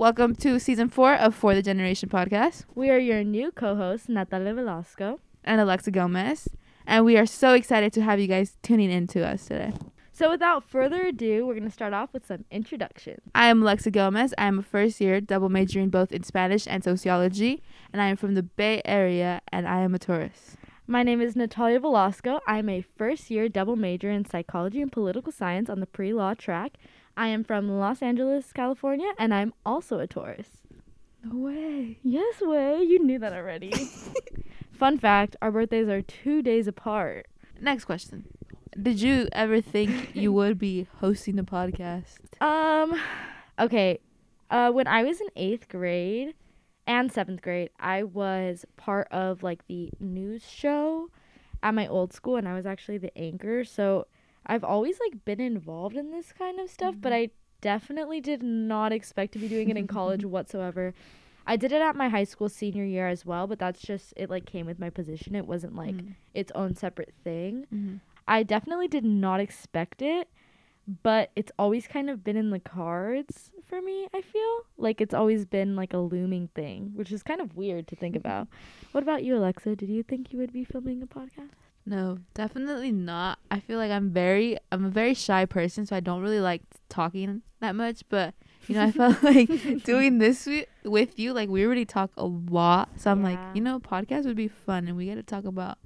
Welcome to season four of For the Generation podcast. We are your new co-hosts, Natalia Velasco. And Alexa Gomez. And we are so excited to have you guys tuning in to us today. So without further ado, we're going to start off with some introductions. I am Alexa Gomez. I am a first year double majoring both in Spanish and sociology. And I am from the Bay Area and I am a Taurus. My name is Natalia Velasco. I'm a first year double major in psychology and political science on the pre law track. I am from Los Angeles, California, and I'm also a Taurus. No way. Yes, way. You knew that already. Fun fact our birthdays are two days apart. Next question. Did you ever think you would be hosting the podcast? Um, okay. Uh, when I was in eighth grade, and seventh grade, I was part of like the news show at my old school, and I was actually the anchor. So I've always like been involved in this kind of stuff, mm-hmm. but I definitely did not expect to be doing it in college whatsoever. I did it at my high school senior year as well, but that's just it like came with my position. It wasn't like mm-hmm. its own separate thing. Mm-hmm. I definitely did not expect it but it's always kind of been in the cards for me i feel like it's always been like a looming thing which is kind of weird to think about what about you alexa did you think you would be filming a podcast no definitely not i feel like i'm very i'm a very shy person so i don't really like talking that much but you know i felt like doing this with, you like we already talk a lot so i'm yeah. like you know podcast would be fun and we get to talk about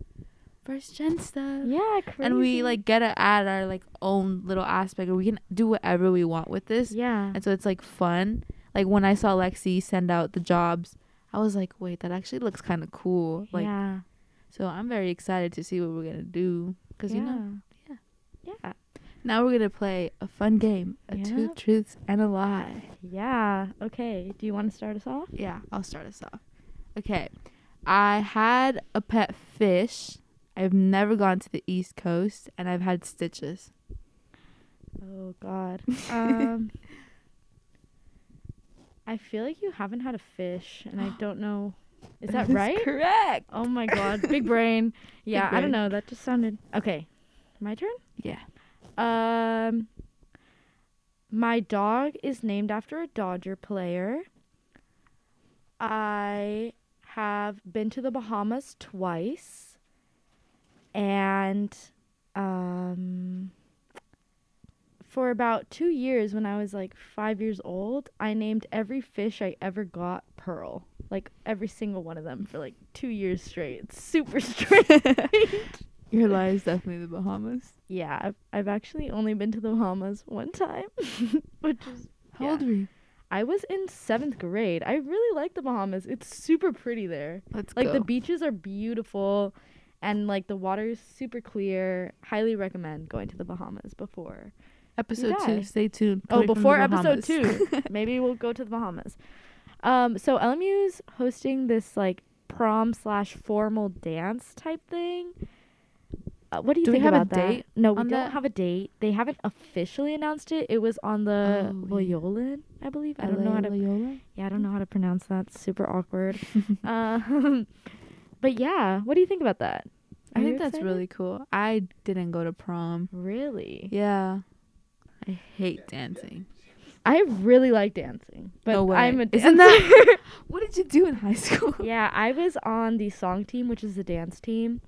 first gen stuff. Yeah, crazy. And we like get to add our like own little aspect, or we can do whatever we want with this. Yeah. And so it's like fun. Like when I saw Lexi send out the jobs, I was like, wait, that actually looks kind of cool. Like, yeah. So I'm very excited to see what we're gonna do, cause yeah. you know, yeah, yeah. Now we're gonna play a fun game, a yep. two truths and a lie. Yeah. Okay. Do you want to start us off? Yeah, I'll start us off. Okay. I had a pet fish I've never gone to the East Coast, and I've had stitches. Oh God. um, I feel like you haven't had a fish, and I don't know. Is that, that right? correct. Oh my God, big brain. Yeah, brain. I don't know. That just sounded okay. My turn. Yeah. Um, my dog is named after a Dodger player. I have been to the Bahamas twice and um for about two years when I was like five years old, I named every fish I ever got Pearl. Like every single one of them for like two years straight. It's super straight. Your lie is definitely the Bahamas. Yeah, I've, I've actually only been to the Bahamas one time, which is how yeah. old were you? I was in seventh grade. I really like the Bahamas. It's super pretty there. Let's like go. the beaches are beautiful and like the water is super clear. Highly recommend going to the Bahamas before episode two. Stay tuned. Oh, before episode two, maybe we'll go to the Bahamas. Um, so LMU's hosting this like prom slash formal dance type thing. Uh, what do you do think we have about a that? date? No, we don't that? have a date. They haven't officially announced it. It was on the oh, Loyolan, I believe. I don't know how to. Loyola? Yeah, I don't know how to pronounce that. It's super awkward. um, but yeah, what do you think about that? Are I think that's really cool. I didn't go to prom. Really? Yeah. I hate dancing. I really like dancing, but no. I'm a dancer. Isn't that what did you do in high school? Yeah, I was on the song team, which is the dance team.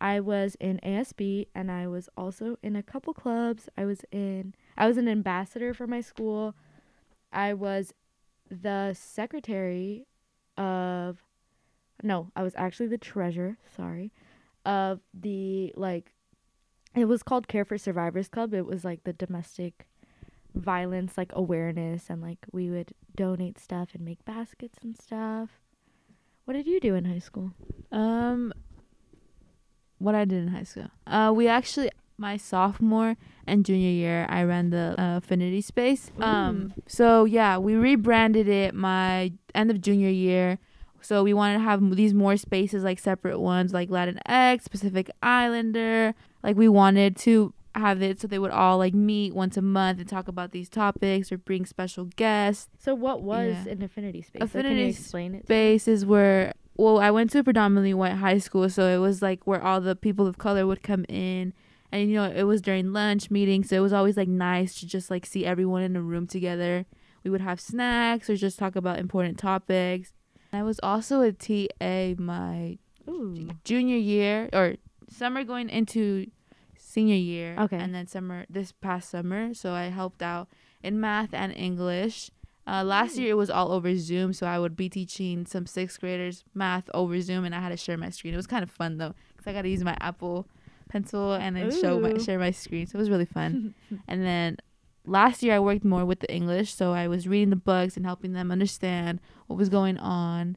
I was in ASB, and I was also in a couple clubs. I was in. I was an ambassador for my school. I was the secretary of. No, I was actually the treasurer. Sorry, of the like it was called Care for Survivors Club. It was like the domestic violence like awareness and like we would donate stuff and make baskets and stuff. What did you do in high school? Um what I did in high school. Uh we actually my sophomore and junior year I ran the uh, affinity space. Um so yeah, we rebranded it my end of junior year so we wanted to have these more spaces like separate ones like Latin X, Pacific Islander. Like we wanted to have it so they would all like meet once a month and talk about these topics or bring special guests. So what was yeah. an affinity space? Affinity like, explain it? Spaces where well, I went to a predominantly white high school, so it was like where all the people of color would come in. And you know, it was during lunch meetings, so it was always like nice to just like see everyone in a room together we would have snacks or just talk about important topics. I was also a TA my Ooh. junior year or summer going into senior year. Okay. And then summer this past summer. So I helped out in math and English. Uh, last year it was all over Zoom, so I would be teaching some sixth graders math over Zoom, and I had to share my screen. It was kind of fun though, because I got to use my Apple Pencil and then show my share my screen. So it was really fun. and then last year I worked more with the English, so I was reading the books and helping them understand what was going on.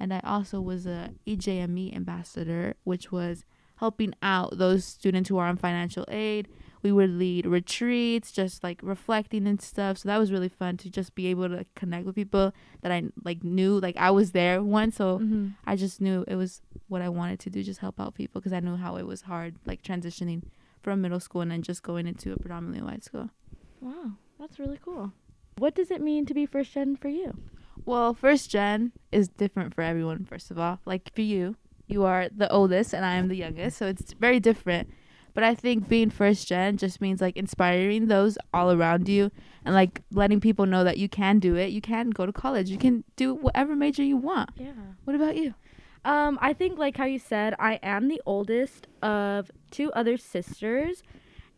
And I also was a EJME ambassador, which was helping out those students who are on financial aid. We would lead retreats, just like reflecting and stuff. So that was really fun to just be able to connect with people that I like knew. Like I was there once, so Mhm. I just knew it was what I wanted to do, just help out people because I knew how it was hard, like transitioning from middle school and then just going into a predominantly white school. Wow, that's really cool. What does it mean to be first gen for you? Well, first gen is different for everyone, first of all. Like for you, you are the oldest and I am the youngest, so it's very different. But I think being first gen just means like inspiring those all around you and like letting people know that you can do it. You can go to college. You can do whatever major you want. Yeah. What about you? Um, I think like how you said, I am the oldest of two other sisters,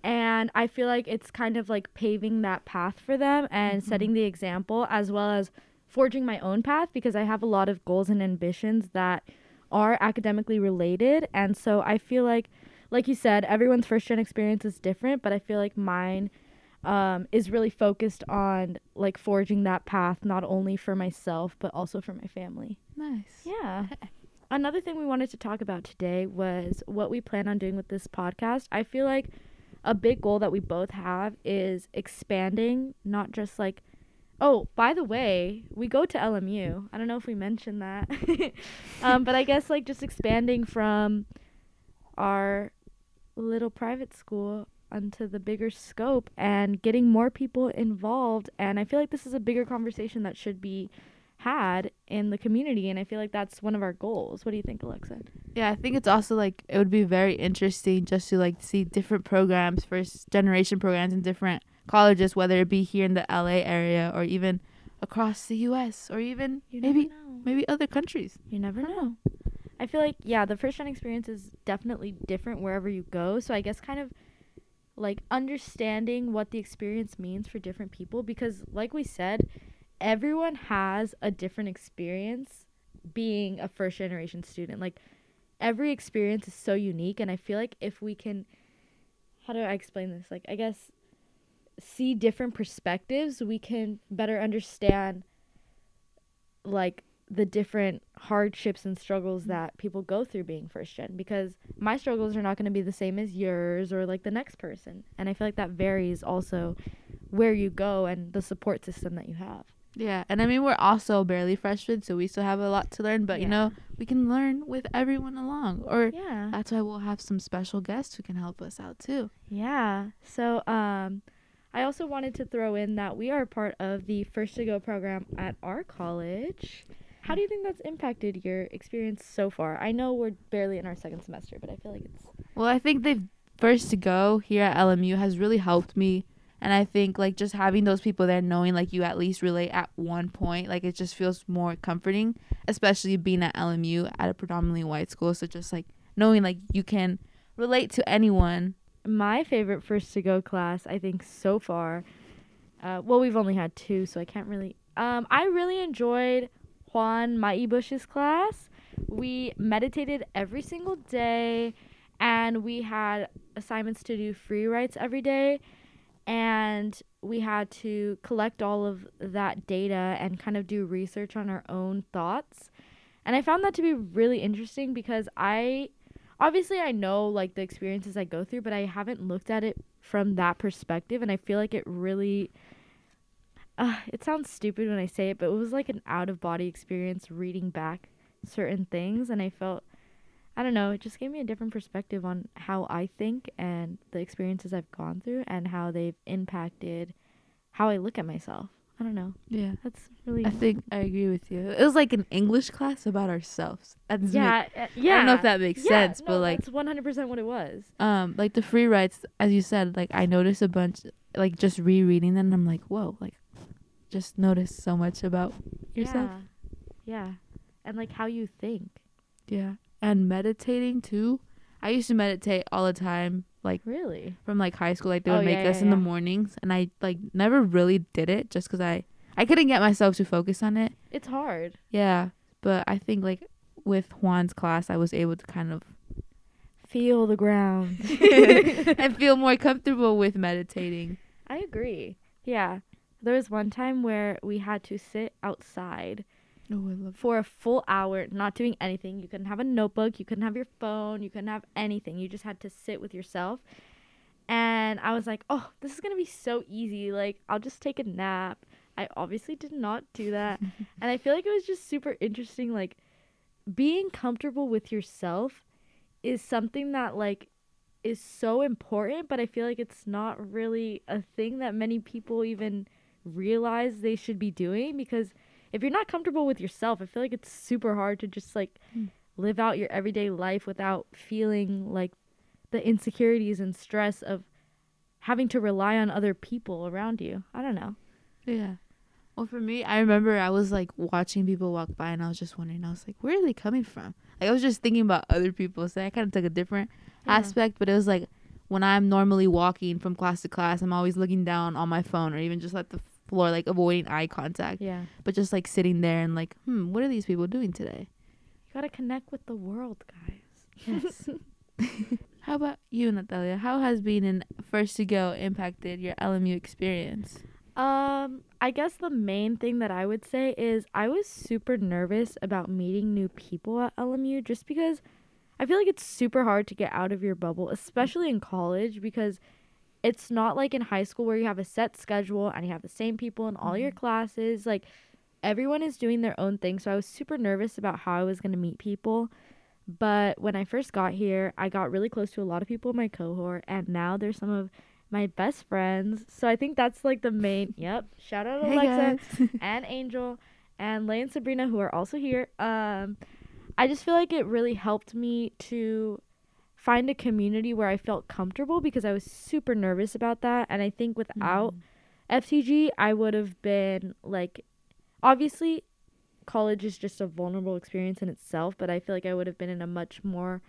and I feel like it's kind of like paving that path for them and Mhm. setting the example as well as forging my own path because I have a lot of goals and ambitions that are academically related, and so I feel like like you said, everyone's first gen experience is different, but I feel like mine um, is really focused on like forging that path not only for myself but also for my family. Nice. Yeah. Another thing we wanted to talk about today was what we plan on doing with this podcast. I feel like a big goal that we both have is expanding, not just like, oh, by the way, we go to LMU. I don't know if we mentioned that. um, but I guess like just expanding from our little private school onto the bigger scope and getting more people involved. And I feel like this is a bigger conversation that should be had in the community and I feel like that's one of our goals. What do you think, Alexa? Yeah, I think it's also like it would be very interesting just to like see different programs, first generation programs and different colleges, whether it be here in the LA area or even across the US or even You maybe know. maybe other countries. You never know. I feel like yeah, the first gen experience is definitely different wherever you go. So I guess kind of like understanding what the experience means for different people because like we said, everyone has a different experience being a first generation student. Like every experience is so unique and I feel like if we can how do I explain this? Like I guess see different perspectives, we can better understand like the different hardships and struggles that people go through being first gen because my struggles are not going to be the same as yours or like the next person. And i feel like that varies also where you go and the support system that you have. Yeah, and I mean we're also barely freshmen, so we still have a lot to learn. But you know, we can learn with everyone along, or yeah. that's why we'll have some special guests who can help us out too. yeah. So um i also wanted to throw in that we are part of the first to go program at our college how do you think that's impacted your experience so far i know we're barely in our second semester but i feel like it's Well, I think the first to go here at LMU has really helped me. And I think like just having those people there knowing like you at least relate at one point, like it just feels more comforting, especially being at LMU at a predominantly white school. So just like knowing like you can relate to anyone. My favorite first to go class i think so far uh, well we've only had two so i can't really um, i really enjoyed juan mai bush's class. We meditated every single day and we had assignments to do free writes every day and we had to collect all of that data and kind of do research on our own thoughts. And i found that to be really interesting because i obviously I know like the experiences I go through, but I haven't looked at it from that perspective and I feel like it really uh, it sounds stupid when I say it, but it was like an out of body experience reading back certain things and I felt I don't know, it just gave me a different perspective on how I think and the experiences I've gone through and how they've impacted how I look at myself. I don't know. Yeah. That's really I think I agree with you. It was like an English class about ourselves. That's yeah, uh, yeah. I don't know if that makes yeah, sense, no, but like that's 100% what it was. um like the free writes as you said like i noticed a bunch like just rereading them and i'm like whoa like just notice so much about yourself. Yeah. yeah. And like how you think. Yeah. And meditating too. I used to meditate all the time, like Really? from like high school. Like they oh, would Oh, make yeah, us yeah, in the mornings, and I like never really did it just because I I couldn't get myself to focus on it. It's hard. Yeah, but I think like with Juan's class, I was able to kind of Feel the ground. and feel more comfortable with meditating. I agree. Yeah. There was one time where we had to sit outside Oh, I love. for a full hour, not doing anything. You couldn't have a notebook, you couldn't have your phone, you couldn't have anything. You just had to sit with yourself. And I was like, oh, this is going to be so easy. Like, I'll just take a nap. I obviously did not do that. and I feel like it was just super interesting. Like, being comfortable with yourself is something that, like, is so important, but I feel like it's not really a thing that many people even realize they should be doing because if you're not comfortable with yourself, I feel like it's super hard to just like Mm. live out your everyday life without feeling like the insecurities and stress of having to rely on other people around you. I don't know. Yeah. Well, for me, I remember I was like watching people walk by, and I was just wondering. I was like, where are they coming from? Like I was just thinking about other people. So I kind of took a different Yeah. aspect, but it was like when I'm normally walking from class to class, I'm always looking down on my phone or even just at the floor, like avoiding eye contact, Yeah. but just like sitting there and like, hmm, what are these people doing today? You got to connect with the world, guys. Yes. How about you, Natalia? How has being in first to go impacted your LMU experience? Um, I guess the main thing that I would say is I was super nervous about meeting new people at LMU just because I feel like it's super hard to get out of your bubble, especially in college because it's not like in high school where you have a set schedule and you have the same people in all your classes. Like everyone is doing their own thing, so I was super nervous about how I was going to meet people. But when I first got here, I got really close to a lot of people in my cohort and now they're some of my best friends. So I think that's like the main. Yep. Shout out to Alexa and Angel and Lay and Sabrina who are also here. Um, I just feel like it really helped me to find a community where I felt comfortable because I was super nervous about that. And I think without mm-hmm. FTG, I would have been like, obviously, college is just a vulnerable experience in itself, but I feel like I would have been in a much more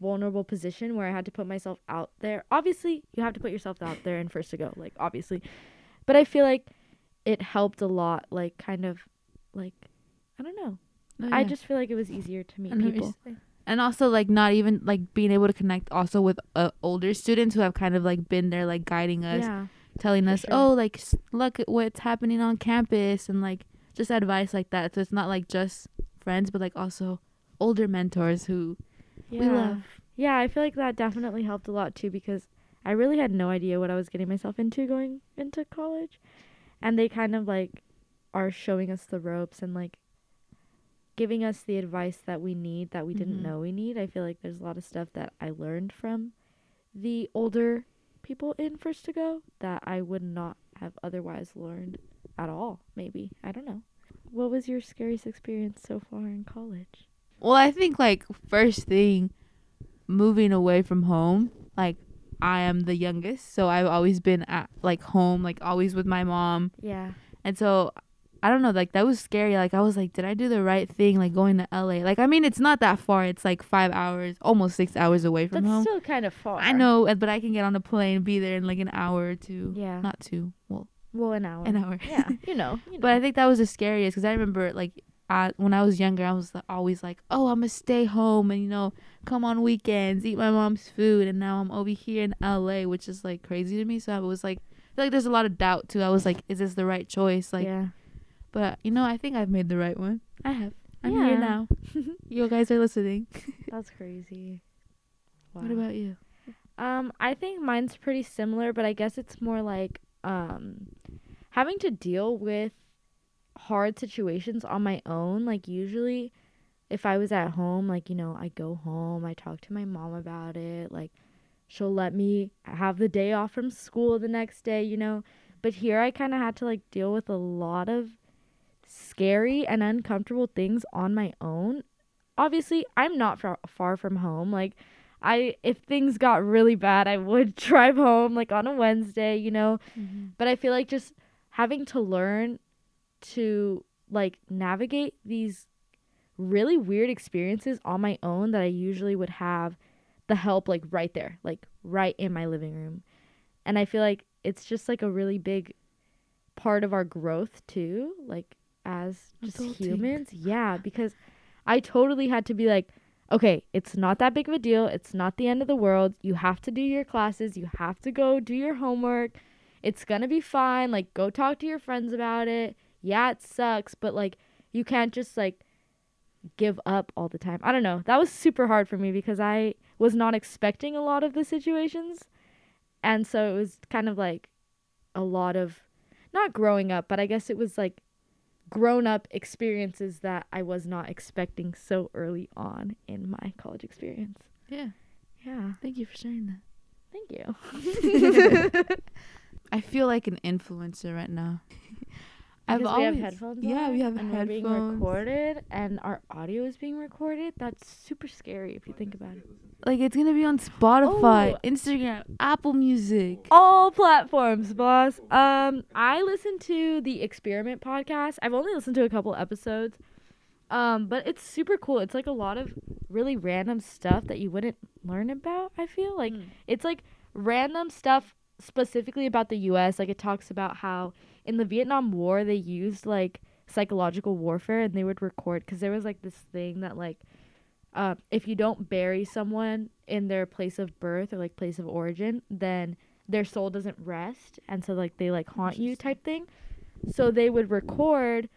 vulnerable position where I had to put myself out there. Obviously, you have to put yourself out there in first to go, like obviously. But I feel like it helped a lot, like kind of like I don't know. Oh, I just feel like it was easier to meet people. And also like not even like being able to connect also with uh, older students who have kind of like been there like guiding us Yeah. telling us sure. oh like look at what's happening on campus and like just advice like that so it's not like just friends but like also older mentors who Yeah. we love Yeah, I feel like that definitely helped a lot too because I really had no idea what I was getting myself into going into college. And they kind of like are showing us the ropes and like giving us the advice that we need that we didn't Mhm. know we need. I feel like there's a lot of stuff that I learned from the older people in First to Go that I would not have otherwise learned at all, maybe. I don't know. What was your scariest experience so far in college? well i think like first thing moving away from home like i am the youngest so i've always been at like home like always with my mom Yeah. And so I don't know, like that was scary. Like I was like, did I do the right thing? Like going to LA. Like I mean, it's not that far. It's like five hours, almost six hours away from That's home. still kind of far. I know, but I can get on a plane, be there in like an hour or two. Yeah. Not two. Well, Well, an hour. an hour. Yeah, you know. You know. But I think that was the scariest because I remember like I, when I was younger, I was always like, oh, I'm gonna stay home and you know come on weekends, eat my mom's food, and now I'm over here in LA, which is like crazy to me. So I was like, I feel like there's a lot of doubt too. I was like, is this the right choice? Like. yeah. But you know, I think I've made the right one. I have. I'm Yeah. here now. you guys are listening. That's crazy. Wow. What about you? Um, I think mine's pretty similar, but I guess it's more like um having to deal with hard situations on my own. Like usually if I was at home, like, you know, I go home, I talk to my mom about it, like she'll let me have the day off from school the next day, you know. But here I kind of had to like deal with a lot of scary and uncomfortable things on my own. Obviously, I'm not far, far from home. Like I if things got really bad, I would drive home like on a Wednesday, you know. Mm-hmm. But I feel like just having to learn to like navigate these really weird experiences on my own that I usually would have the help like right there, like right in my living room. And I feel like it's just like a really big part of our growth too, like as just Adulting. humans. Yeah, because I totally had to be like, okay, it's not that big of a deal. It's not the end of the world. You have to do your classes. You have to go do your homework. It's going to be fine. Like, go talk to your friends about it. Yeah, it sucks, but like, you can't just like give up all the time. I don't know. That was super hard for me because I was not expecting a lot of the situations. And so it was kind of like a lot of not growing up, but I guess it was like grown up experiences that I was not expecting so early on in my college experience. Yeah. Yeah. Thank you for sharing that. Thank you. I feel like an influencer right now. Because I've we always, have headphones Yeah, on we have and we're being recorded and our audio is being recorded. That's super scary if you think about it. Like it's gonna be on Spotify, Oh. Instagram, Apple Music. all platforms, boss. Um, I listen to the Experiment podcast. I've only listened to a couple episodes. Um, but it's super cool. It's like a lot of really random stuff that you wouldn't learn about, I feel. Like Mm. it's like random stuff specifically about the US. Like it talks about how in the Vietnam War they used like psychological warfare and they would record cuz there was like this thing that like uh, if you don't bury someone in their place of birth or like place of origin, then their soul doesn't rest, and so like they like haunt you type thing. So they would record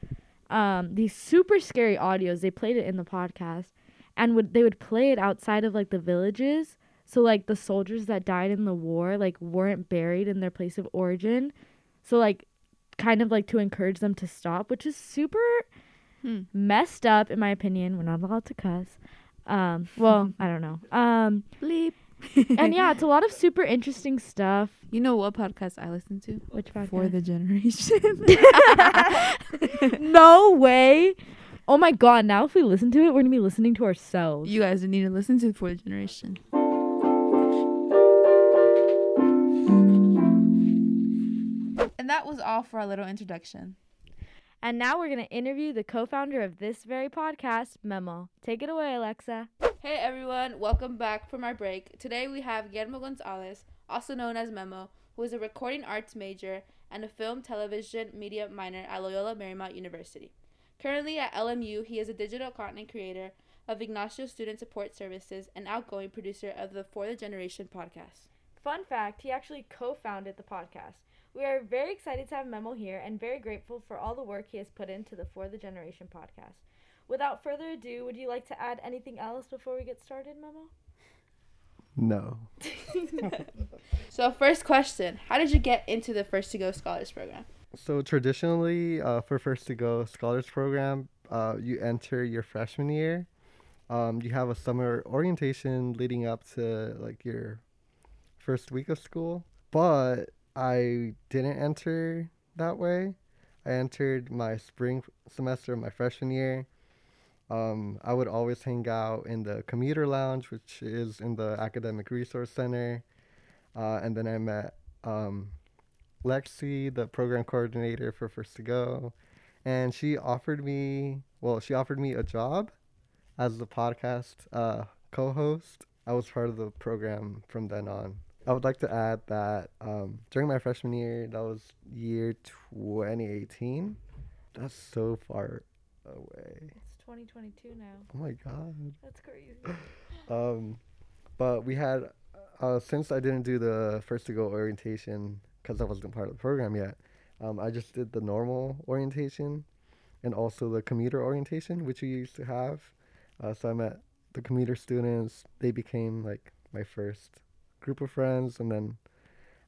um, these super scary audios. They played it in the podcast, and would they would play it outside of like the villages. So like the soldiers that died in the war like weren't buried in their place of origin. So like kind of like to encourage them to stop, which is super Hmm. messed up in my opinion. We're not allowed to cuss. Um, well, I don't know. Um, Bleep. and yeah, it's a lot of super interesting stuff. You know what podcast I listen to? Which podcast? For the generation. no way. Oh my god, now if we listen to it, we're gonna be listening to ourselves. you guys need to listen to For the Generation. Was all for our little introduction. And now we're gonna interview the co-founder of this very podcast, Memo. Take it away, Alexa. Hey everyone, welcome back from our break. Today we have Guillermo Gonzalez, also known as Memo, who is a recording arts major and a film television media minor at Loyola Marymount University. Currently at LMU, he is a digital content creator of Ignacio Student Support Services and outgoing producer of the For the Generation podcast. Fun fact, he actually co-founded the podcast. We are very excited to have Memo here and very grateful for all the work he has put into the For the Generation podcast. Without further ado, would you like to add anything else before we get started, Memo? No. So first question, how did you get into the First to Go Scholars Program? So traditionally, uh, for First to Go Scholars Program, uh, you enter your freshman year. Um, you have a summer orientation leading up to like your first week of school. But I didn't enter that way. I entered my spring semester my freshman year. Um, I would always hang out in the commuter lounge, which is in the academic resource center. Uh, and then I met um, Lexi, the program coordinator for First to Go, and she offered me, well, she offered me a job as the podcast uh, co-host. I was part of the program from then on. I would like to add that um, during my freshman year, that was year 2018. That's so far away. It's 2022 now. Oh my god. That's crazy. Um, but we had, uh, since I didn't do the first to go orientation because I wasn't part of the program yet, um, I just did the normal orientation and also the commuter orientation, which we used to have. Uh, so I met the commuter students. They became like my first group of friends. And then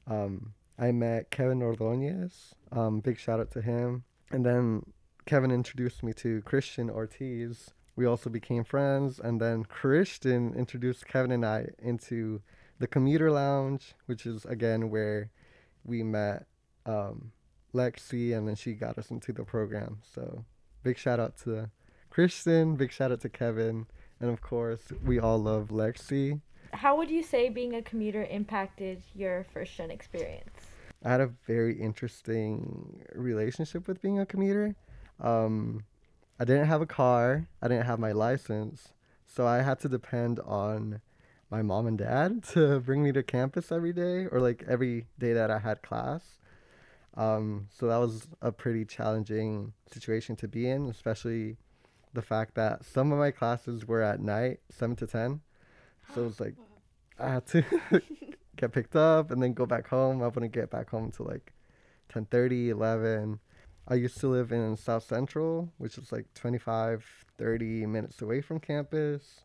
um, I met Kevin Ordonez. Um, big shout out to him. And then Kevin introduced me to Christian Ortiz. We also became friends, and then Christian introduced Kevin and I into the commuter lounge, which is again where we met um, Lexi, and then she got us into the program. So big shout out to Christian, big shout out to Kevin, and of course we all love Lexi. How would you say being a commuter impacted your first gen experience? I had a very interesting relationship with being a commuter. Um, I didn't have a car. I didn't have my license, so I had to depend on my mom and dad to bring me to campus every day or like every day that I had class. Um, so that was a pretty challenging situation to be in, especially the fact that some of my classes were at night, seven to ten. So it was like I had to get picked up and then go back home. I wouldn't get back home until like 10:30, 11. I used to live in South Central, which is like 25, 30 minutes away from campus.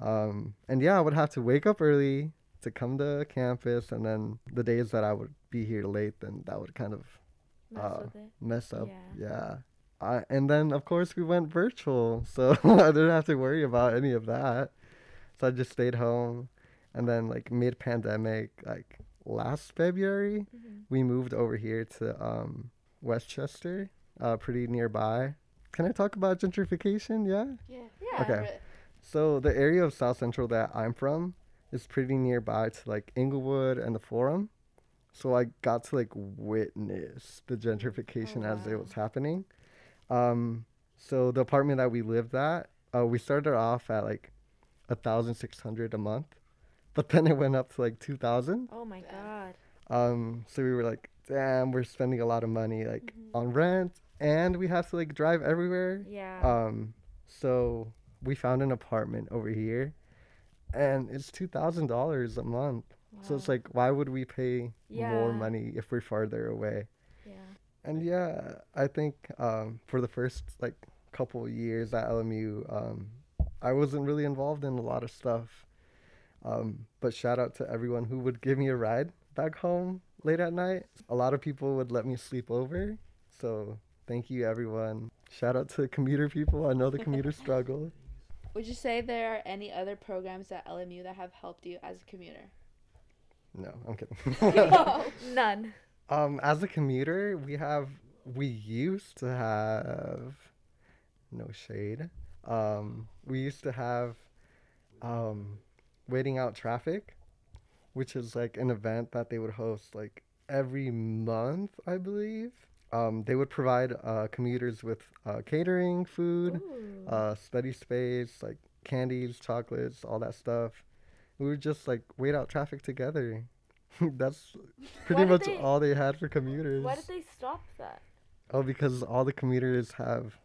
Um, and yeah, I would have to wake up early to come to campus, and then the days that I would be here late, then that would kind of Mess uh, mess up. Yeah. Yeah. I, and then of course we went virtual, so I didn't have to worry about any of that. So I just stayed home, and then like mid pandemic, like last February, Mhm. we moved over here to um, Westchester, uh, pretty nearby. Can I talk about gentrification? Yeah. Yeah. Yeah. Okay. So the area of South Central that I'm from is pretty nearby to like Inglewood and the Forum. So I got to like witness the gentrification as it was happening. Um, so the apartment that we lived at, uh, we started off at like a thousand six hundred a month, but then it went up to like two thousand. Oh my god. Um, so we were like, damn, we're spending a lot of money like on rent, and we have to like drive everywhere. Yeah. Um, so we found an apartment over here, and it's two thousand dollars a month. Wow. So it's like, why would we pay more money if we're farther away? Yeah. And yeah, I think um, for the first like couple years at LMU, um, I wasn't really involved in a lot of stuff. Um, but shout out to everyone who would give me a ride back home late at night. A lot of people would let me sleep over. So thank you, everyone. Shout out to commuter people. I know the commuter struggle. Would you say there are any other programs at LMU that have helped you as a commuter? No, I'm kidding. None. Um, as a commuter, we have we used to have no shade. Um, we used to have um, waiting out traffic, which is like an event that they would host like every month, I believe. Um, they would provide uh, commuters with uh, catering, food, uh, study space, like candies, chocolates, all that stuff. We would just like wait out traffic together. That's pretty much they- all they had for commuters. Why did they stop that? Oh, because all the commuters have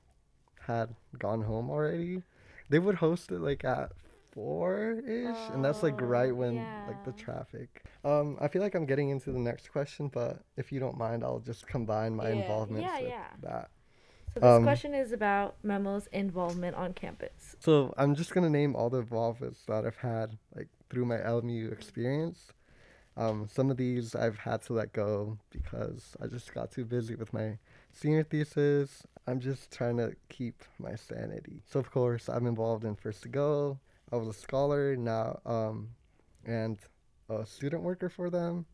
had gone home already. They would host it like at four ish, and that's like Oh, right when like the traffic. Um, I feel like I'm getting into the next question, but if you don't mind, I'll just combine my Yeah. involvement Yeah, with yeah. that. So this Um, question is about Memo's involvement on campus. So I'm just gonna name all the involvements that I've had like through my LMU experience. Um, some of these I've had to let go because I just got too busy with my senior thesis. I'm just trying to keep my sanity. So of course I'm involved in First to Go. I was a scholar now, um, and a student worker for them.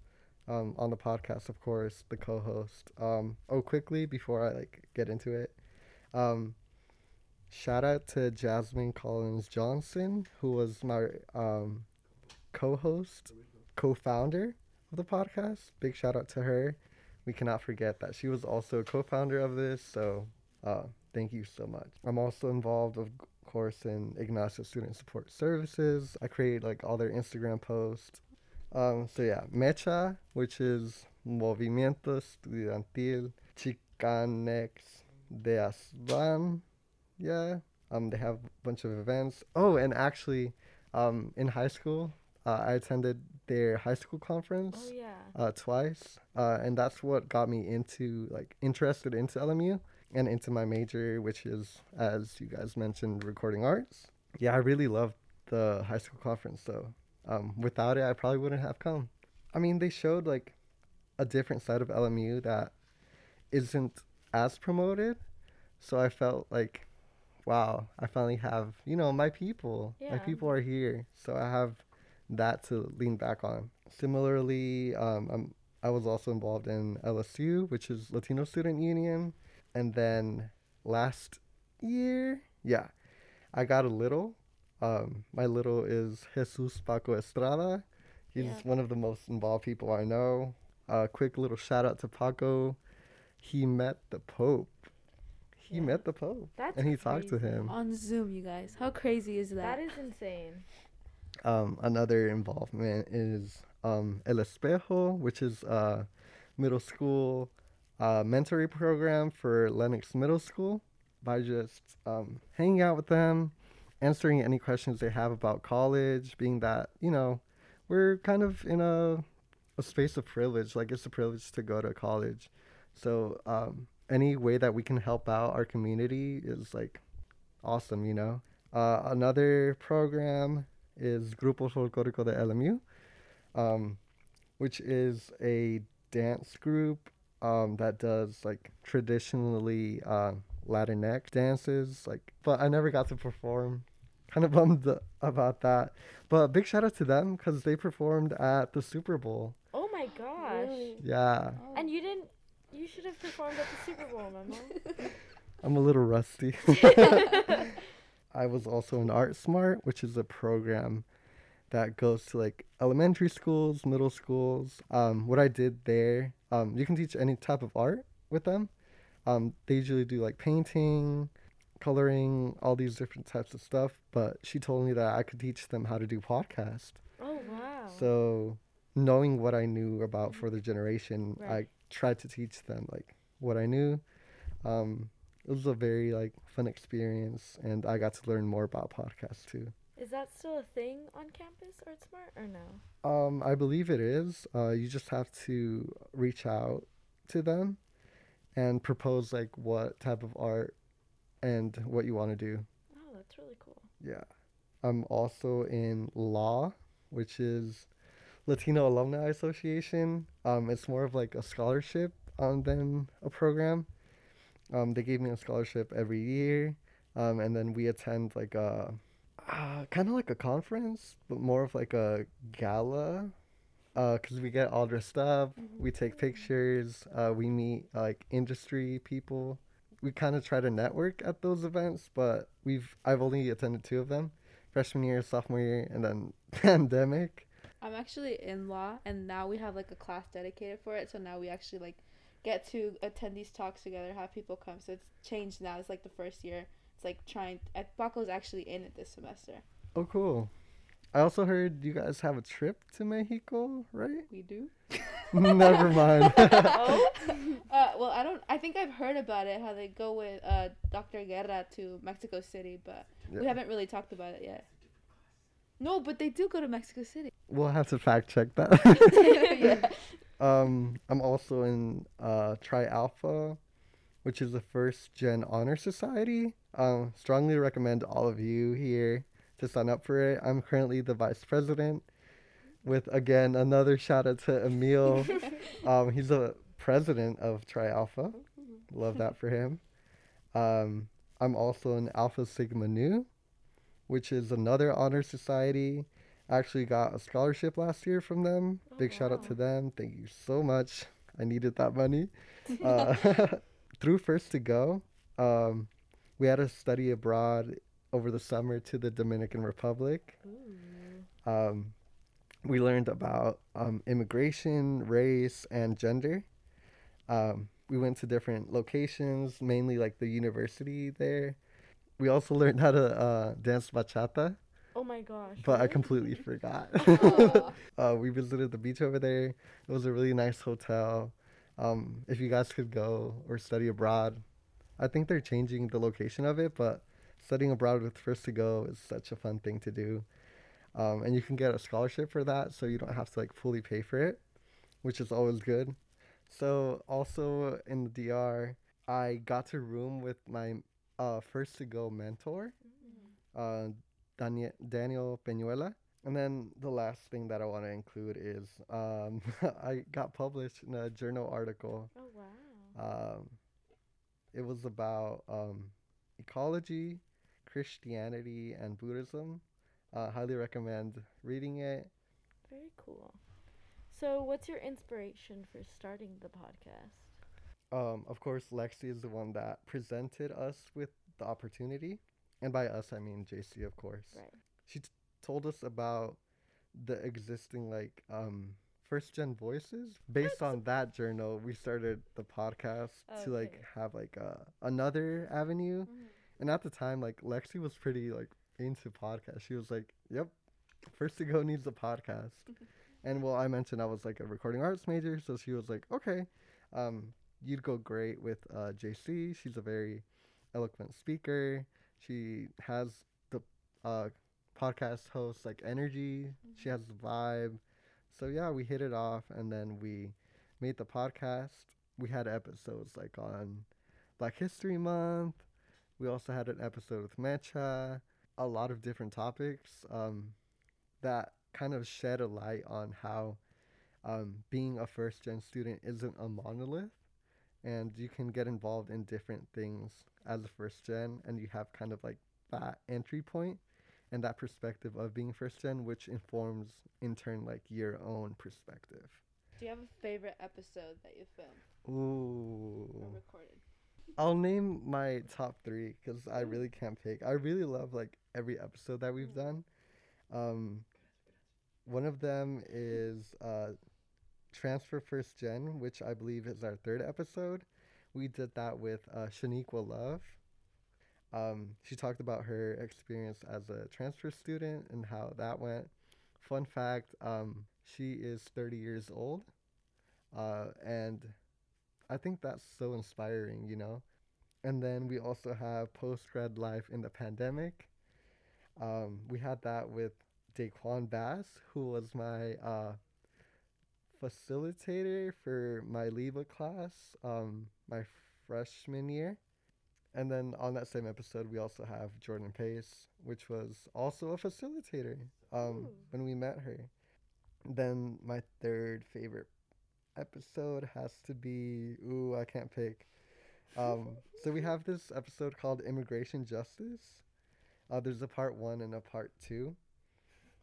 Um, on the podcast, of course, the co-host. Um, oh, quickly before I like get into it, um, shout out to Jasmine Collins Johnson, who was my um, co-host, co-founder of the podcast. Big shout out to her. We cannot forget that she was also a co-founder of this. So, uh, thank you so much. I'm also involved, of course, in Ignacio Student Support Services. I create like all their Instagram posts. Um, so yeah, Mecha, which is Movimiento Estudiantil Chicanex de Aztlán. Yeah. Um, they have a bunch of events. Oh, and actually, um, in high school, uh, I attended their high school conference Oh yeah. uh, twice, uh, and that's what got me into like interested into LMU and into my major, which is, as you guys mentioned, recording arts. Yeah, I really loved the high school conference, so um, without it, I probably wouldn't have come. I mean, they showed like a different side of LMU that isn't as promoted, so I felt like, wow, I finally have you know my people. My people are here, so I have that to lean back on. Similarly, um, I'm, I was also involved in LSU, which is Latino Student Union. And then last year, yeah, I got a little. Um, my little is Jesus Paco Estrada. He's Yeah. one of the most involved people I know. A quick little shout out to Paco. He met the Pope. he Yeah. met the Pope That's and he talked to him. On Zoom, you guys. How crazy is that? That is insane. Um, another involvement is um, El Espejo, which is a middle school uh, mentoring program for Lennox Middle School. By just um, hanging out with them, answering any questions they have about college, being that you know we're kind of in a a space of privilege. Like it's a privilege to go to college, so um, any way that we can help out our community is like awesome. You know. Uh, another program is Grupo Folclórico de LMU, um, which is a dance group um, that does like traditionally uh, Latinx dances. Like, but I never got to perform. Kind of bummed about that. But big shout out to them because they performed at the Super Bowl. Oh my gosh. Yeah, And you didn't. You should have performed at the Super Bowl, Memo. I'm a little rusty. I was also in Art Smart, which is a program that goes to like elementary schools, middle schools. Um, what I did there, um, you can teach any type of art with them. Um, they usually do like painting, coloring, all these different types of stuff. But she told me that I could teach them how to do podcast. Oh wow. So knowing what I knew about for the generation, I tried to teach them like what I knew. Um, it was a very like fun experience, and I got to learn more about podcasts too. Is that still a thing on campus, or Art Smart, or no? Um, I believe it is. Uh, you just have to reach out to them and propose like what type of art and what you want to do. Oh, that's really cool. Yeah. I'm also in law, which is Latino Alumni Association. Um, it's more of like a scholarship um, than a program. Um, they gave me a scholarship every year, um, and then we attend like a uh, kind of like a conference, but more of like a gala. Because we get all dressed up, we take pictures, uh, we meet like industry people. We kind of try to network at those events, but we've I've only attended two of them freshman year, sophomore year, and then pandemic. I'm actually in law, and now we have like a class dedicated for it. So now we actually like get to attend these talks together, have people come. So it's changed now. It's like the first year. It's like trying. Uh, Paco's actually in it this semester. Oh, cool. I also heard you guys have a trip to Mexico, right? We do. Never mind. Oh. Uh, well, I don't. I think I've heard about it. How they go with uh, Dr. Guerra to Mexico City, but we haven't really talked about it yet. No, but they do go to Mexico City. we'll have to fact check that. yeah. Um, I'm also in uh, Tri Alpha, which is the first gen honor society. Um, strongly recommend all of you here to sign up for it. I'm currently the vice president. With again another shout out to Emil. um, he's a president of Tri Alpha. Love that for him. Um, I'm also in Alpha Sigma Nu, which is another honor society. I actually got a scholarship last year from them. Oh, Big shout out to them. Thank you so much. I needed that money. Uh, through First to Go, um, we had a study abroad over the summer to the Dominican Republic. Um, we learned about um, immigration, race, and gender. Um, we went to different locations, mainly like the university there. We also learned how to uh, dance bachata, Oh my gosh. but I completely forgot. Uh, we visited the beach over there. It was a really nice hotel. Um, if you guys could go or study abroad, I think they're changing the location of it, but studying abroad with First to Go is such a fun thing to do. Um, and you can get a scholarship for that, so you don't have to like fully pay for it, which is always good. So also in the DR, I got to room with my uh, First to Go mentor, uh, Daniel Daniel Peñuela. And then the last thing that I want to include is um, I got published in a journal article. Oh wow. Um, it was about um, ecology, Christianity, and Buddhism. Uh, highly recommend reading it. Very cool. So, what's your inspiration for starting the podcast? Um, of course, Lexi is the one that presented us with the opportunity. And by us, I mean JC, of course. Right. She t- told us about the existing like um, First Gen Voices. Based on that journal, we started the podcast to like have like uh, another avenue. Mhm. And at the time, like Lexi was pretty like into podcasts. She was like, "Yep, First to Go needs a podcast." and well, I mentioned I was like a recording arts major, so she was like, "Okay, um, you'd go great with uh, JC. She's a very eloquent speaker. She has the uh, podcast host like energy. She has the vibe. So yeah, we hit it off, and then we made the podcast. We had episodes like on Black History Month. We also had an episode with Mecha. A lot of different topics um, that kind of shed a light on how um, being a first gen student isn't a monolith and you can get involved in different things as a first gen and you have kind of like that entry point and that perspective of being first gen which informs in turn like your own perspective. Do you have a favorite episode that you filmed or ooh. recorded? i'll name my top three because i really can't pick. I really love like every episode that we've done. Um one of them is uh transfer first gen which i believe is our third episode we did that with uh shaniqua love. Um she talked about her experience as a transfer student and how that went. Fun fact um she is 30 years old uh and i think that's so inspiring you know? And then we also have post grad life in the pandemic. Um we had that with Daquan Bass, who was my uh, facilitator for my LEVA class, um, my freshman year. And then on that same episode, we also have Jordan Pace, which was also a facilitator um, when we met her. Then my third favorite episode has to be ooh, I can't pick. Um, so we have this episode called Immigration Justice. Uh, there's a part one and a part two.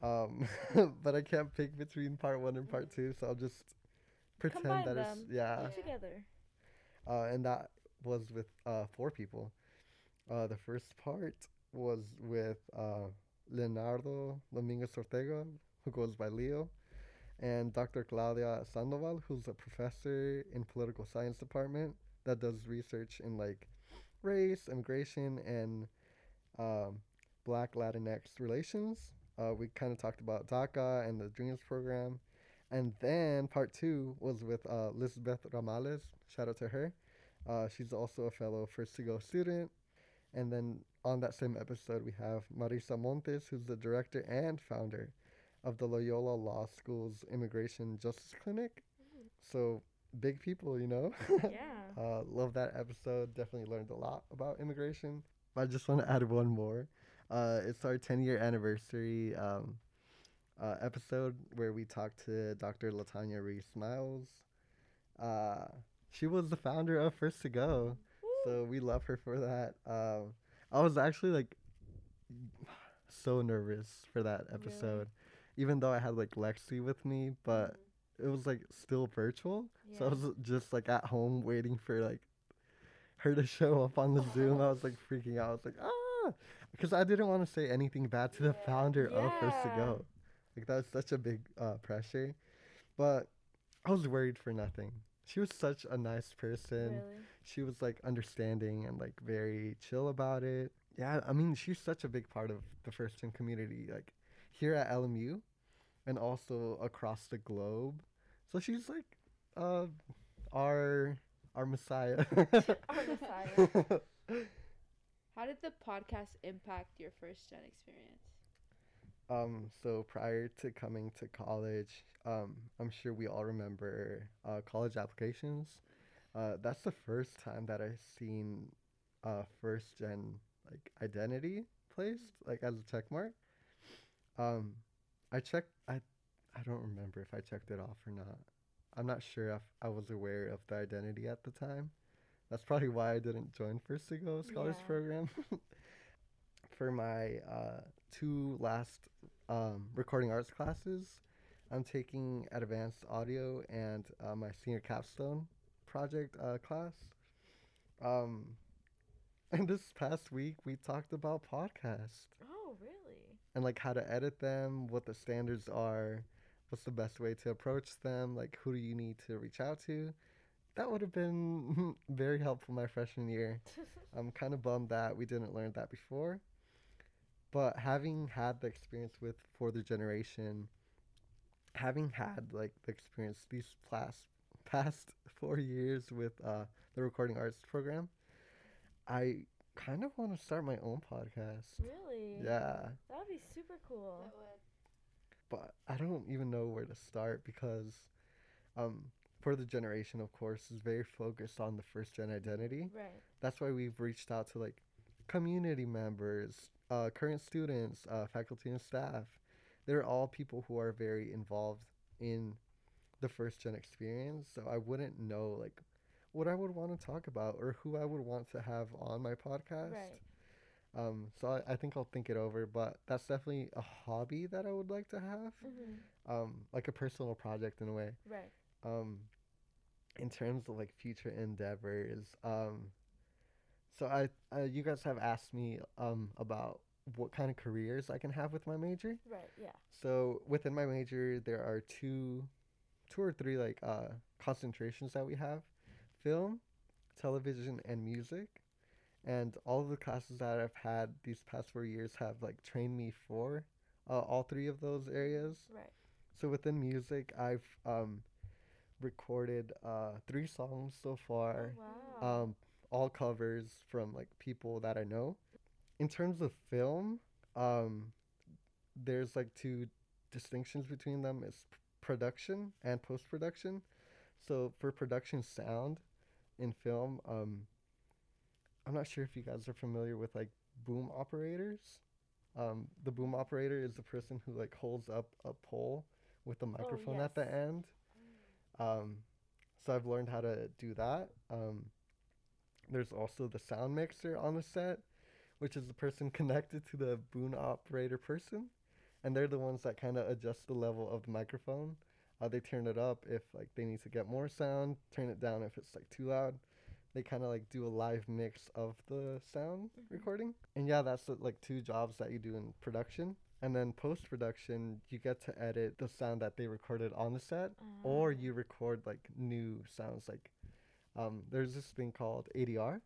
Um, but I can't pick between part one and part two, so I'll just pretend Combine that it's yeah. Put together. Uh, and that was with uh, four people. Uh, the first part was with uh, Leonardo Dominguez Ortega, who goes by Leo, and Dr. Claudia Sandoval, who's a professor in political science department that does research in like race, immigration, and um, Black Latinx relations. Uh, we kind of talked about DACA and the Dreams program. And then part two was with uh, Lisbeth Ramales. Shout out to her. Uh, she's also a fellow First to Go student. And then on that same episode, we have Marisa Montes, who's the director and founder of the Loyola Law School's Immigration Justice Clinic. So big people, you know. Yeah. uh, love that episode. Definitely learned a lot about immigration. But I just want to add one more. Uh, it's our 10 year anniversary um, uh, episode where we talked to Dr. Latanya Reese Miles. Uh, she was the founder of First to Go, so we love her for that. Um, I was actually like so nervous for that episode, even though I had like Lexi with me, but it was like still virtual. So I was just like at home waiting for like her to show up on the Zoom. I was like freaking out. I was like, ah, because I didn't want to say anything bad to the founder of First to Go. Like that was such a big uh, pressure, but I was worried for nothing. She was such a nice person. Really? She was like understanding and like very chill about it. Yeah, I mean, she's such a big part of the first gen community, like here at LMU and also across the globe. So she's like uh our our messiah. Our messiah. How did the podcast impact your first gen experience? Um, so prior to coming to college, um, I'm sure we all remember uh, college applications. Uh, that's the first time that I've seen uh, first gen like identity placed like as a check mark. Um, I checked. I I don't remember if I checked it off or not. I'm not sure if I was aware of the identity at the time. That's probably why I didn't join First to Go Scholars Yeah. Program. For my uh, two last um, recording arts classes, I'm taking advanced audio and uh, my senior capstone project uh, class. Um, and this past week, we talked about podcasts oh, really? and like how to edit them, what the standards are, what's the best way to approach them, like who do you need to reach out to. That would have been very helpful my freshman year. I'm kind of bummed that we didn't learn that before. But having had the experience with For the Generation, having had like the experience these past past four years with uh, the recording arts program, I kind of want to start my own podcast. Really? Yeah, That would be super cool. but I don't even know where to start because, um, for the generation, of course, is very focused on the first gen identity. Right. That's why we've reached out to like community members, uh, current students, uh, faculty and staff. They're all people who are very involved in the first gen experience. So I wouldn't know like what I would want to talk about or who I would want to have on my podcast. Right. Um, so I, I think I'll think it over, but that's definitely a hobby that I would like to have, hmm um, like a personal project in a way. Right. Um, in terms of like future endeavors, um, so I, uh, you guys have asked me um about what kind of careers I can have with my major. Right. Yeah. So within my major, there are two, two or three like uh concentrations that we have, film, television, and music, and all of the classes that I've had these past four years have like trained me for, uh, all three of those areas. Right. So within music, I've um recorded uh three songs so far Wow. um, all covers from like people that I know. In terms of film, um, there's like two distinctions between them: is production and post production. So for production sound in film, um, I'm not sure if you guys are familiar with like boom operators. Um, the boom operator is the person who like holds up a pole with a microphone at the end. Um, so I've learned how to do that. Um, there's also the sound mixer on the set, which is the person connected to the boom operator person, and they're the ones that kind of adjust the level of the microphone. Uh, they turn it up if like they need to get more sound, turn it down if it's like too loud. They kind of like do a live mix of the sound recording, and yeah, that's like two jobs that you do in production. And then post production, you get to edit the sound that they recorded on the set, or you record like new sounds. Like, um, there's this thing called ADR,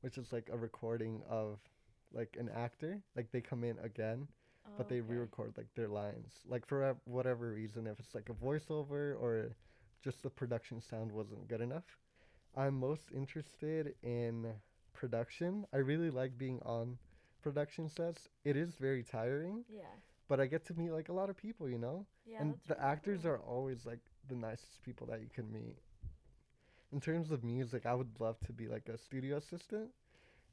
which is like a recording of like an actor. Like they come in again, but they Okay. re-record like their lines. Like for a- whatever reason, if it's like a voiceover or just the production sound wasn't good enough. I'm most interested in production. I really like being on production sets. It is very tiring, Yeah. but I get to meet like a lot of people, you know? Yeah. and the really actors cool. are always like the nicest people that you can meet. In terms of music, I would love to be like a studio assistant.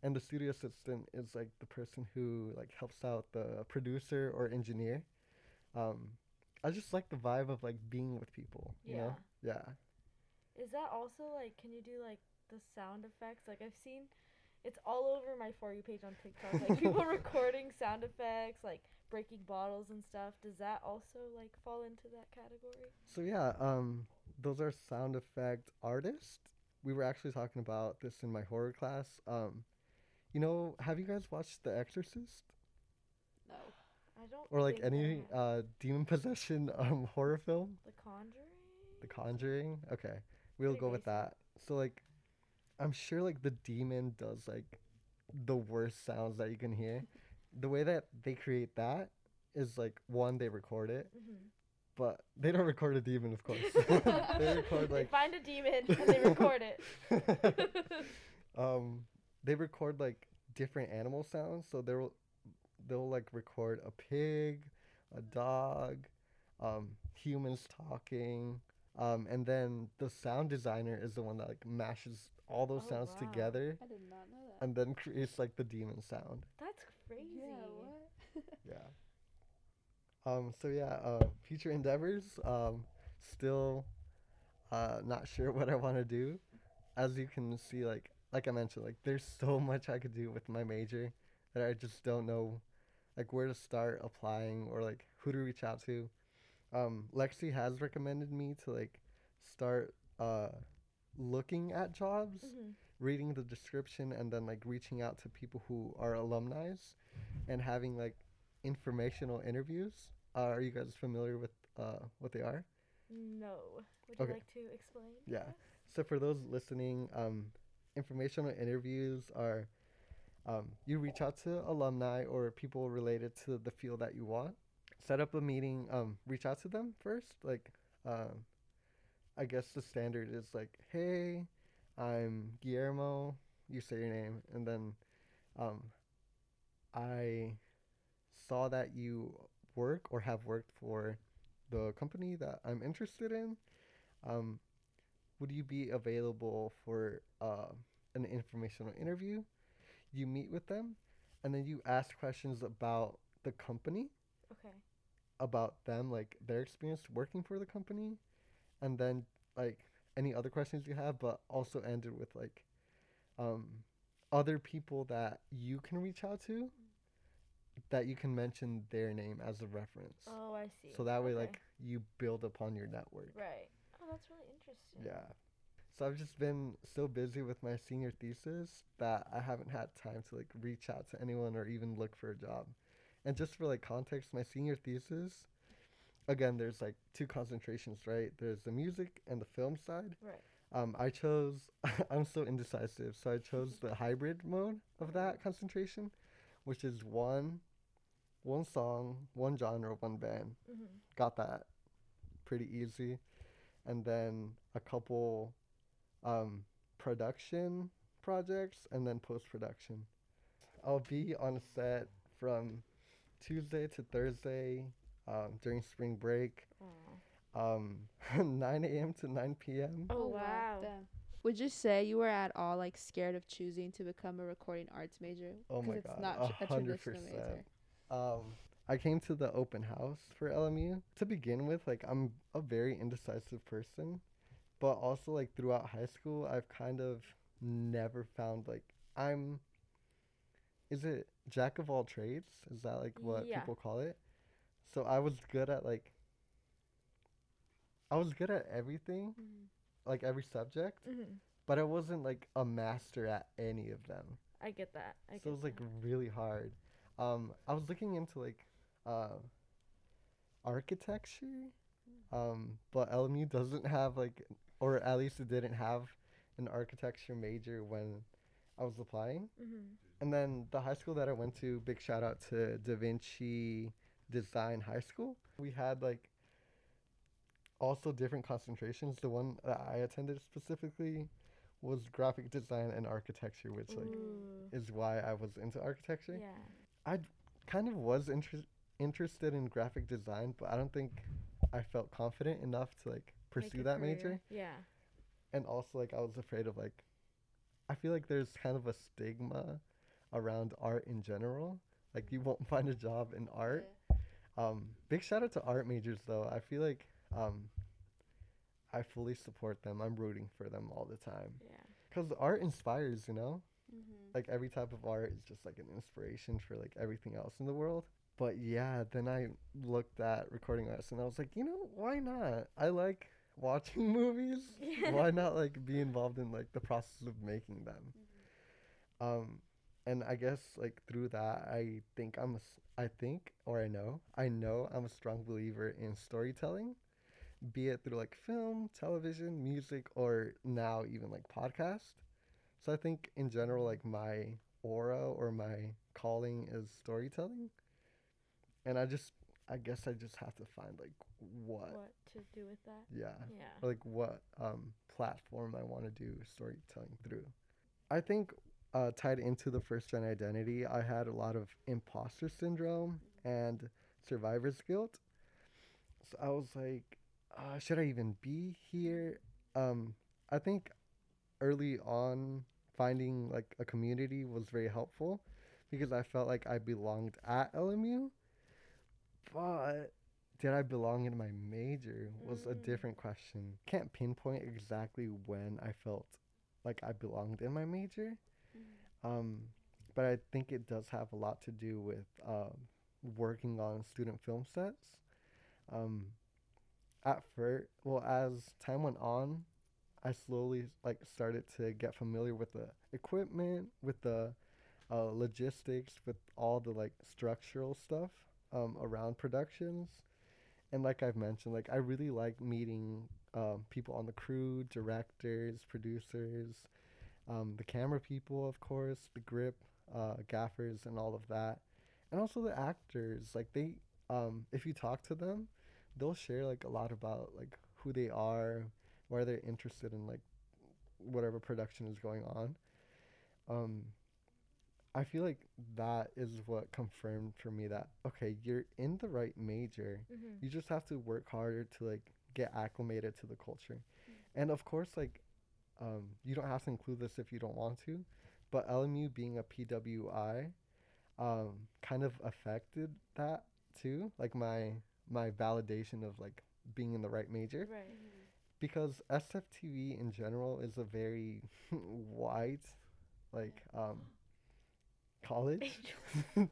And the studio assistant is like the person who like helps out the producer or engineer. Um, I just like the vibe of like being with people, you know? Yeah. Is that also like? Can you do like the sound effects? Like I've seen, it's all over my for you page on TikTok. Like people recording sound effects, like breaking bottles and stuff. Does that also like fall into that category? So yeah, um, those are sound effect artists. We were actually talking about this in my horror class. Um, you know, have you guys watched The Exorcist No. I don't. or like any uh demon possession um horror film? The Conjuring. The Conjuring. Okay, we'll Pretty go with that. So like, I'm sure like the demon does like the worst sounds that you can hear. the way that they create that is like one they record it, Mm-hmm. But they don't record a demon, of course. they record they like find a demon and they record it. um, they record like different animal sounds. So they'll they'll like record a pig, a dog, um, humans talking, um, and then the sound designer is the one that like mashes all those Oh, sounds wow. together I did not know that. and then creates like the demon sound. That's crazy. yeah, what? Yeah. Um. So yeah. Uh. Future endeavors. Um. Still. Uh. Not sure what I want to do. As you can see, like like I mentioned, like there's so much I could do with my major that I just don't know, like where to start applying or like who to reach out to. Um. Lexi has recommended me to like start uh looking at jobs Mhm. reading the description and then like reaching out to people who are alumni and having like informational interviews. Uh, are you guys familiar with uh, what they are? No. Would Okay. you like to explain? Yeah. So for those listening, um, informational interviews are um, you reach out to alumni or people related to the field that you want. Set up a meeting. Um, reach out to them first. Like, um, I guess the standard is like, hey, I'm Guillermo. You say your name, and then um, I saw that you work or have worked for the company that I'm interested in. Um, would you be available for uh, an informational interview? You meet with them, and then you ask questions about the company, Okay. about them, like their experience working for the company, and then like any other questions you have, but also ended with like um, other people that you can reach out to, that you can mention their name as a reference. Oh, I see. So that way, Okay. like, you build upon your network. Right. Oh, that's really interesting. Yeah. So I've just been so busy with my senior thesis that I haven't had time to like reach out to anyone or even look for a job. And just for like context, my senior thesis, again, there's like two concentrations, right? There's the music and the film side. Right. Um, I chose, I'm so indecisive, so I chose the hybrid mode of that concentration, which is one, one song, one genre, one band. Mm-hmm. Got that pretty easy, and then a couple um, production projects, and then post production. I'll be on set from Tuesday to Thursday um, during spring break, um, 9 a.m. to 9 p.m. Oh, wow. Damn. Would you say you were at all like scared of choosing to become a recording arts major? Oh my it's God, not a tr- a hundred traditional percent. major. Um, I came to the open house for LMU. To begin with, like I'm a very indecisive person, but also like throughout high school, I've kind of never found like I'm. Is it jack of all trades? Is that like what Yeah. people call it? So I was good at like. I was good at everything, Mm-hmm. Like every subject, Mm-hmm. but I wasn't like a master at any of them I get that. I so it was like that. really hard. Um, I was looking into like uh, architecture, um, but LMU doesn't have like, or at least it didn't have an architecture major when I was applying. Mhm. And then the high school that I went to, big shout out to Da Vinci Design High School. We had like also different concentrations. The one that I attended specifically was graphic design and architecture, which like Ooh. is why I was into architecture. Yeah. I d- kind of was inter- interested in graphic design, but I don't think I felt confident enough to like pursue that career. major. Yeah. And also like I was afraid of like I feel like there's kind of a stigma around art in general. Like you won't find a job in art. Um big shout out to art majors though. I feel like um I fully support them. I'm rooting for them all the time. Yeah. Cuz art inspires, you know? Mm-hmm. like every type of art is just like an inspiration for like everything else in the world. But yeah, then I looked at recording arts and I was like, you know, why not? I like watching movies. why not like be involved in like the process of making them? Um, and I guess like through that, I think I'm a, I think or I know, I know I'm a strong believer in storytelling, be it through like film, television, music, or now even like podcast. So I think in general, like my aura or my calling is storytelling. And I just, I guess I just have to find like what, What to do with that? yeah, Yeah. or like what um, platform I want to do storytelling through. I think uh, tied into the first gen identity, I had a lot of imposter syndrome and survivor's guilt. So I was like, uh, should I even be here? Um, I think early on, finding like a community was very helpful because I felt like I belonged at LMU. But did I belong in my major was a Mm. different question. Can't pinpoint exactly when I felt like I belonged in my major. Um, but I think it does have a lot to do with um, working on student film sets. Um, at first, well, as time went on, I slowly like started to get familiar with the equipment, with the uh, logistics, with all the like structural stuff um, around productions, and like I've mentioned, like I really like meeting um, people on the crew, directors, producers, um, the camera people, of course, the grip, uh, gaffers, and all of that, and also the actors. Like they, um, if you talk to them, they'll share like a lot about like who they are, why they're interested in like whatever production is going on. Um, I feel like that is what confirmed for me that okay, you're in the right major. Mm-hmm. You just have to work harder to like get acclimated to the culture. And of course like um, you don't have to include this if you don't want to, but LMU being a PWI um, kind of affected that too, like my my validation of like being in the right major. Right. because SFTV in general is a very white like um college.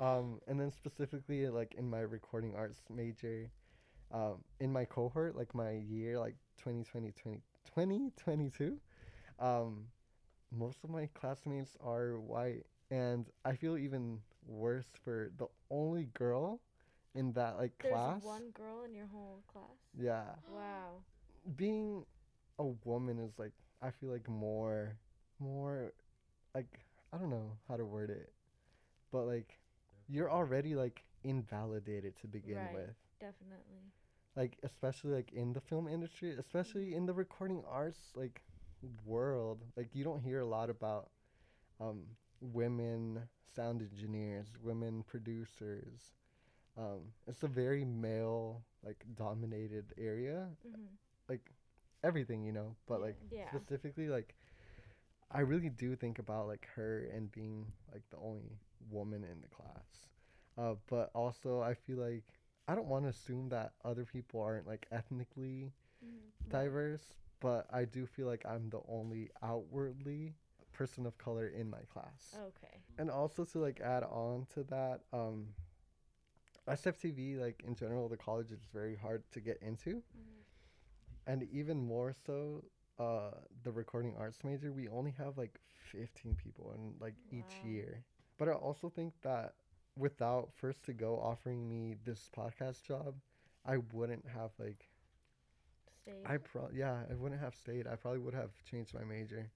Um and then specifically like in my recording arts major um in my cohort like my year like 2020 20, 2022 um most of my classmates are white. And I feel even worse for the only girl in that like There's class one girl in your whole class. yeah Wow. being a woman is like I feel like more more like I don't know how to word it. But like you're already like invalidated to begin Right. with. Definitely. Like especially like in the film industry, especially in the recording arts like world. Like you don't hear a lot about um women sound engineers, women producers. Um it's a very male like dominated area Mm-hmm. everything, you know, but like Yeah. specifically like I really do think about like her and being like the only woman in the class. Uh, but also I feel like I don't want to assume that other people aren't like ethnically Mm-hmm. diverse, but I do feel like I'm the only outwardly person of color in my class. Okay. And also to like add on to that, um, SFTV like in general, the college is very hard to get into, and even more so, uh, the recording arts major. We only have like fifteen people in like each year. But I also think that without First to Go offering me this podcast job, I wouldn't have like Stay. I pro yeah, I wouldn't have stayed. I probably would have changed my major.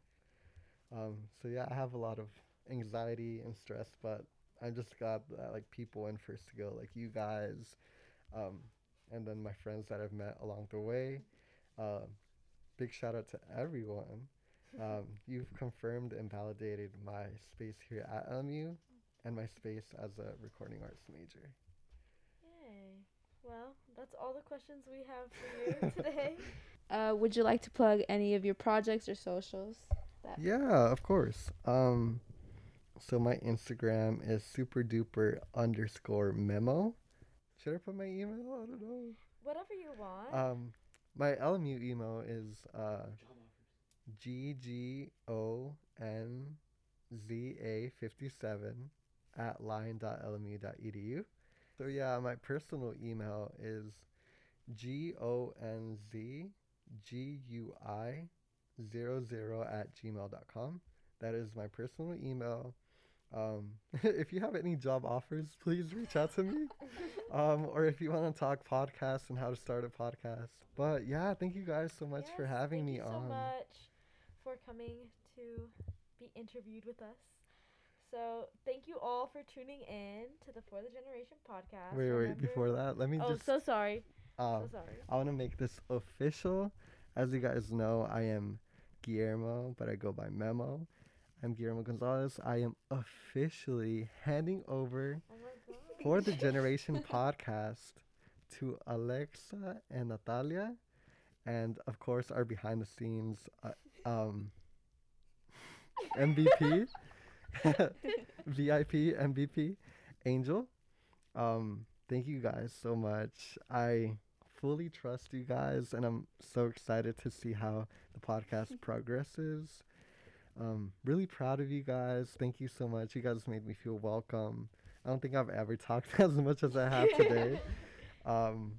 Um, so yeah, I have a lot of anxiety and stress, but I'm just glad that like people in first to go, like you guys, um, and then my friends that I've met along the way. Uh, big shout out to everyone. Um, you've confirmed and validated my space here at LMU and my space as a recording arts major. Yay. Well, that's all the questions we have for you today. Uh, would you like to plug any of your projects or socials? That Yeah, of course. Um, so my Instagram is super duper underscore memo. Should I put my email? I don't know. Whatever you want. Um, my LMU email is uh, G G O N Z A fifty seven at lion.lmu.edu. So yeah, my personal email is G O N Z G U I zero zero at gmail.com. That is my personal email. Um, if you have any job offers, please reach out to me. um, or if you want to talk podcasts and how to start a podcast. But yeah, thank you guys so much for Yes, having thank me you so much for coming to be interviewed with us. So thank you all for tuning in to the For the Generation podcast. Wait, wait, Remember- before that, let me Oh, just Oh, so sorry. um, so sorry. I want to make this official. As you guys know, I am Guillermo, but I go by Memo. I'm Guillermo Gonzalez. I am officially handing over Oh for the Generation podcast to Alexa and Natalia, and of course our behind the scenes uh, um, MVP, VIP MVP, Angel. Um, thank you guys so much. I fully trust you guys, and I'm so excited to see how the podcast progresses. Um, really proud of you guys. Thank you so much. You guys made me feel welcome. I don't think I've ever talked as much as I have today. um,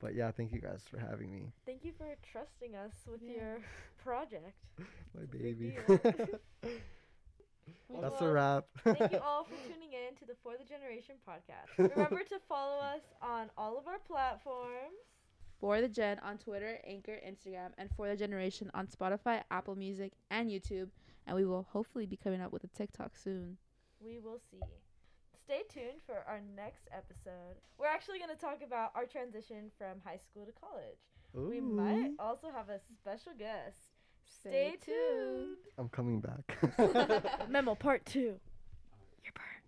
but yeah, thank you guys for having me. Thank you for trusting us with Yeah. your project. My It's a big baby. deal. That's a wrap. Thank you all for tuning in to the For the Generation podcast. Remember to follow us on all of our platforms. For the Gen on Twitter, Anchor, Instagram, and For the Generation on Spotify, Apple Music, and YouTube and we will hopefully be coming out with a TikTok soon. We will see. Stay tuned for our next episode. We're actually going to talk about our transition from high school to college. Ooh. We might also have a special guest. Stay, Stay tuned. I'm coming back. Memo part two. Your part.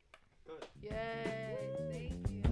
Good. Yay. Thank you.